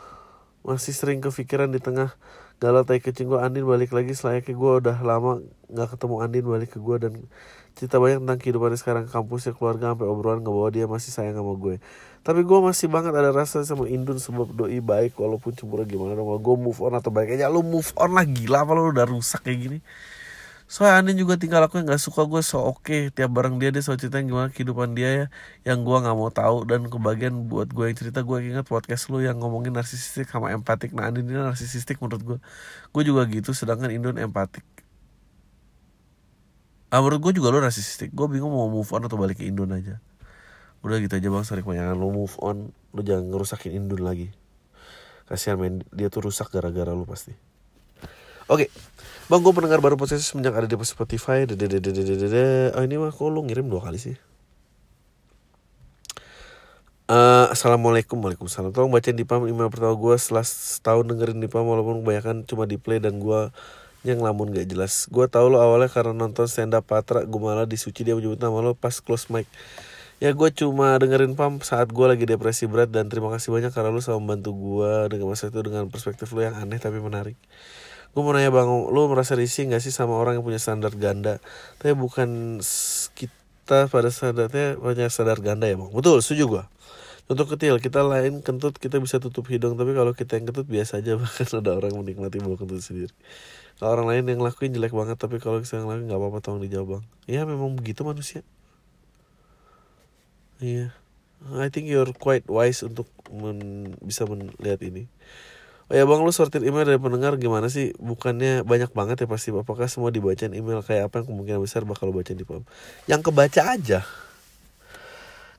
masih sering kepikiran di tengah galau tai kecing gue Andin balik lagi selayaknya gue udah lama nggak ketemu Andin balik ke gue dan cerita banyak tentang kehidupannya sekarang kampusnya keluarga sampai obrolan nggak bawa dia masih sayang sama gue. Tapi gue masih banget ada rasa sama Indun sebab doi baik walaupun cemburu gimana dong gue move on atau baik aja lu move on lah gila apa lu udah rusak kayak gini soalnya Andin juga tinggal aku yang nggak suka gue so oke. Okay. tiap bareng dia dia so cerita gimana kehidupan dia ya yang gue nggak mau tahu. Dan kebagian buat gue yang cerita gue ingat podcast lu yang ngomongin narsisistik sama empatik. Nah Andin ini narsisistik menurut gue gue juga gitu sedangkan Indun empatik. Ah menurut gue juga lo rasistik gue bingung mau move on atau balik ke Indon aja. Udah gitu aja bang. Sorry kebanyakan lo move on lo jangan ngerusakin Indon lagi. Kasihan men. Dia tuh rusak gara-gara lo pasti. Oke. okay. Bang gue pendengar baru proses semenjak ada di Spotify. Oh ini mah kok lo ngirim dua kali sih? Uh, Assalamualaikum Waalaikumsalam. Tolong bacain di pam email pertama gue Setelah setahun dengerin di pam Walaupun kebanyakan cuma di play Dan gue yang lamun gak jelas. Gue tau lo awalnya karena nonton stand up Patra gue malah disuci dia menyebut nama lo pas close mic. Ya gue cuma dengerin pam saat gue lagi depresi berat dan terima kasih banyak karena lo selalu membantu gue dengan masa itu dengan perspektif lo yang aneh tapi menarik gue mau nanya bang lo merasa risih gak sih sama orang yang punya standar ganda? Tapi bukan kita pada standarnya punya standar ganda ya bang. Betul setuju gue Contoh kecil, kita lain kentut kita bisa tutup hidung. Tapi kalau kita yang kentut biasa aja Bahkan ada orang menikmati bau kentut sendiri. Kalau orang lain yang lakuin jelek banget tapi kalau kita yang lakuin nggak apa-apa tolong dijawab bang. Ya memang begitu manusia. Iya. Yeah. I think you're quite wise untuk men bisa melihat ini Oh ya bang lu sortir email dari pendengar gimana sih? Bukannya banyak banget ya pasti Apakah semua dibacain email? Kayak apa yang kemungkinan besar bakal bacain di pam Yang kebaca aja.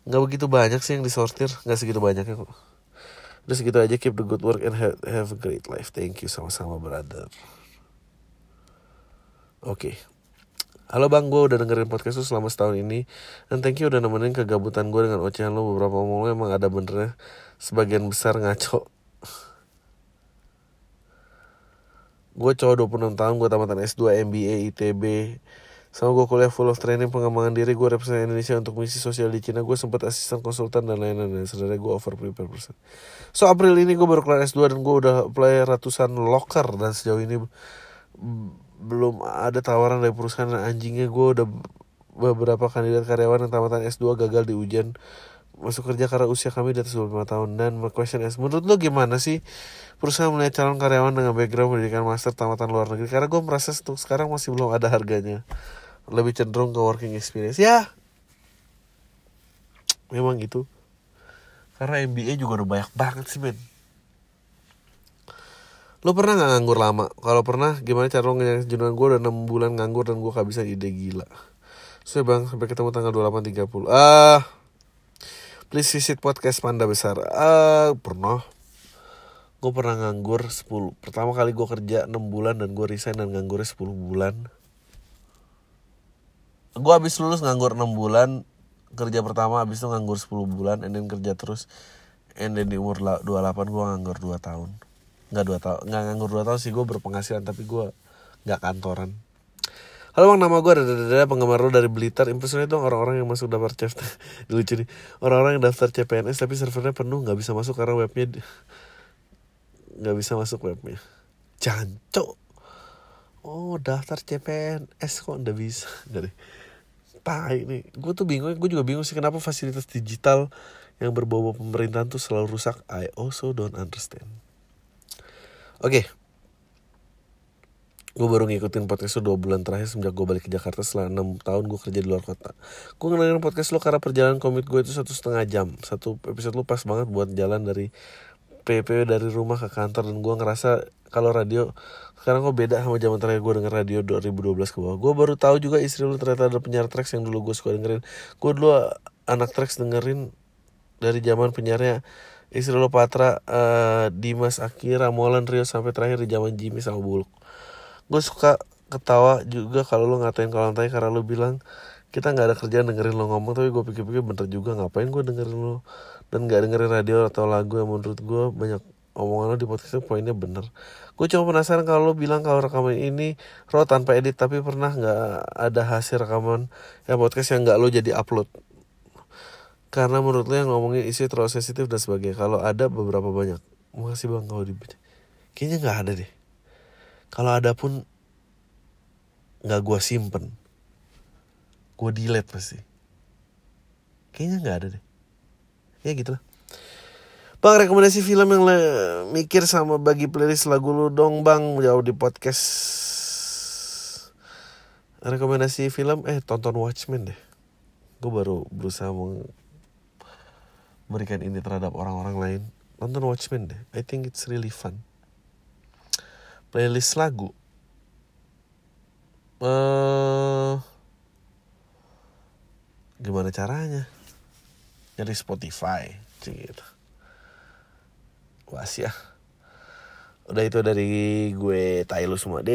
Gak begitu banyak sih yang disortir Gak segitu banyaknya kok. Udah segitu aja keep the good work and have, have a great life. Thank you sama-sama brother. Oke. Okay. Halo bang, gue udah dengerin podcast lu selama setahun ini Dan thank you udah nemenin kegabutan gue dengan ocehan lu Beberapa omong lu emang ada benernya. Sebagian besar ngaco Gue cowok 26 tahun, gue tamatan S2 MBA ITB sama gue kuliah full of training pengembangan diri gue represent Indonesia untuk misi sosial di Cina. Gue sempat asisten konsultan dan lain-lain. Dan sebenarnya gue over prepare persen so April ini gue baru kelar S2 dan gue udah apply ratusan locker. Dan sejauh ini belum ada tawaran dari perusahaan. Anjingnya gue udah beberapa kandidat karyawan yang tamatan S2 gagal di ujian masuk kerja karena usia kami di atas 25 tahun. Dan my question is menurut lo gimana sih perusahaan melihat calon karyawan dengan background pendidikan master tamatan luar negeri? Karena gue merasa untuk sekarang masih belum ada harganya. Lebih cenderung ke working experience. Ya memang gitu. Karena MBA juga udah banyak banget sih men. Lo pernah nggak nganggur lama? Kalau pernah gimana cara lo ngejar jenuhan gue udah 6 bulan nganggur dan gue kehabisan ide gila? So bang sampai ketemu tanggal 28.30 ah please visit podcast Panda Besar. Ah pernah gue pernah nganggur 10 pertama kali gue kerja 6 bulan dan gue resign dan nganggurnya 10 bulan. Gue habis lulus nganggur 6 bulan kerja pertama habis itu nganggur 10 bulan and then kerja terus and then di umur 28 gue nganggur 2 tahun. Nggak dua tahun nggak nganggur 2 tahun sih gue berpenghasilan tapi gue nggak kantoran Halo bang, nama gue ada ada penggemar lo dari Blitar. Impersonate dong orang-orang yang masuk daftar CF. Lucu nih. Orang-orang yang daftar CPNS tapi servernya penuh nggak bisa masuk karena webnya nggak bisa masuk webnya. Jancok. Oh daftar CPNS kok nggak bisa. Deh. Tai nih. Gue tuh bingung. Gue juga bingung sih kenapa fasilitas digital yang berbau pemerintahan tuh selalu rusak. I also don't understand. Oke. Okay gue baru ngikutin podcast lo dua bulan terakhir semenjak gue balik ke Jakarta setelah enam tahun gue kerja di luar kota. Gue ngenalin podcast lo karena perjalanan komit gue itu satu setengah jam. Satu episode lo pas banget buat jalan dari PP dari rumah ke kantor dan gue ngerasa kalau radio sekarang kok beda sama zaman terakhir gue denger radio 2012 ke bawah. Gue baru tahu juga istri lo ternyata ada penyiar tracks yang dulu gue suka dengerin. Gue dulu anak tracks dengerin dari zaman penyiarnya istri lo Patra uh, Dimas Akira Molan Rio sampai terakhir di zaman Jimmy sama Buluk gue suka ketawa juga kalau lo ngatain kalau tanya karena lo bilang kita nggak ada kerjaan dengerin lo ngomong tapi gue pikir-pikir bener juga ngapain gue dengerin lo dan nggak dengerin radio atau lagu yang menurut gue banyak omongan lo di podcast itu poinnya bener. Gue cuma penasaran kalau lo bilang kalau rekaman ini raw tanpa edit tapi pernah nggak ada hasil rekaman ya podcast yang nggak lo jadi upload? Karena menurut lo yang ngomongin isi terlalu sensitif dan sebagainya. Kalau ada beberapa banyak. Makasih bang kalau dibaca kayaknya nggak ada deh kalau ada pun nggak gue simpen gue delete pasti. Kayaknya nggak ada deh. Ya gitulah. Bang rekomendasi film yang le- mikir sama bagi playlist lagu lu dong bang. Jauh di podcast. Rekomendasi film eh tonton Watchmen deh. Gue baru berusaha memberikan ini terhadap orang-orang lain. Nonton Watchmen deh. I think it's really fun playlist lagu. Uh, gimana caranya? Nyari Spotify gitu. Was ya udah itu dari gue Tailu semua deh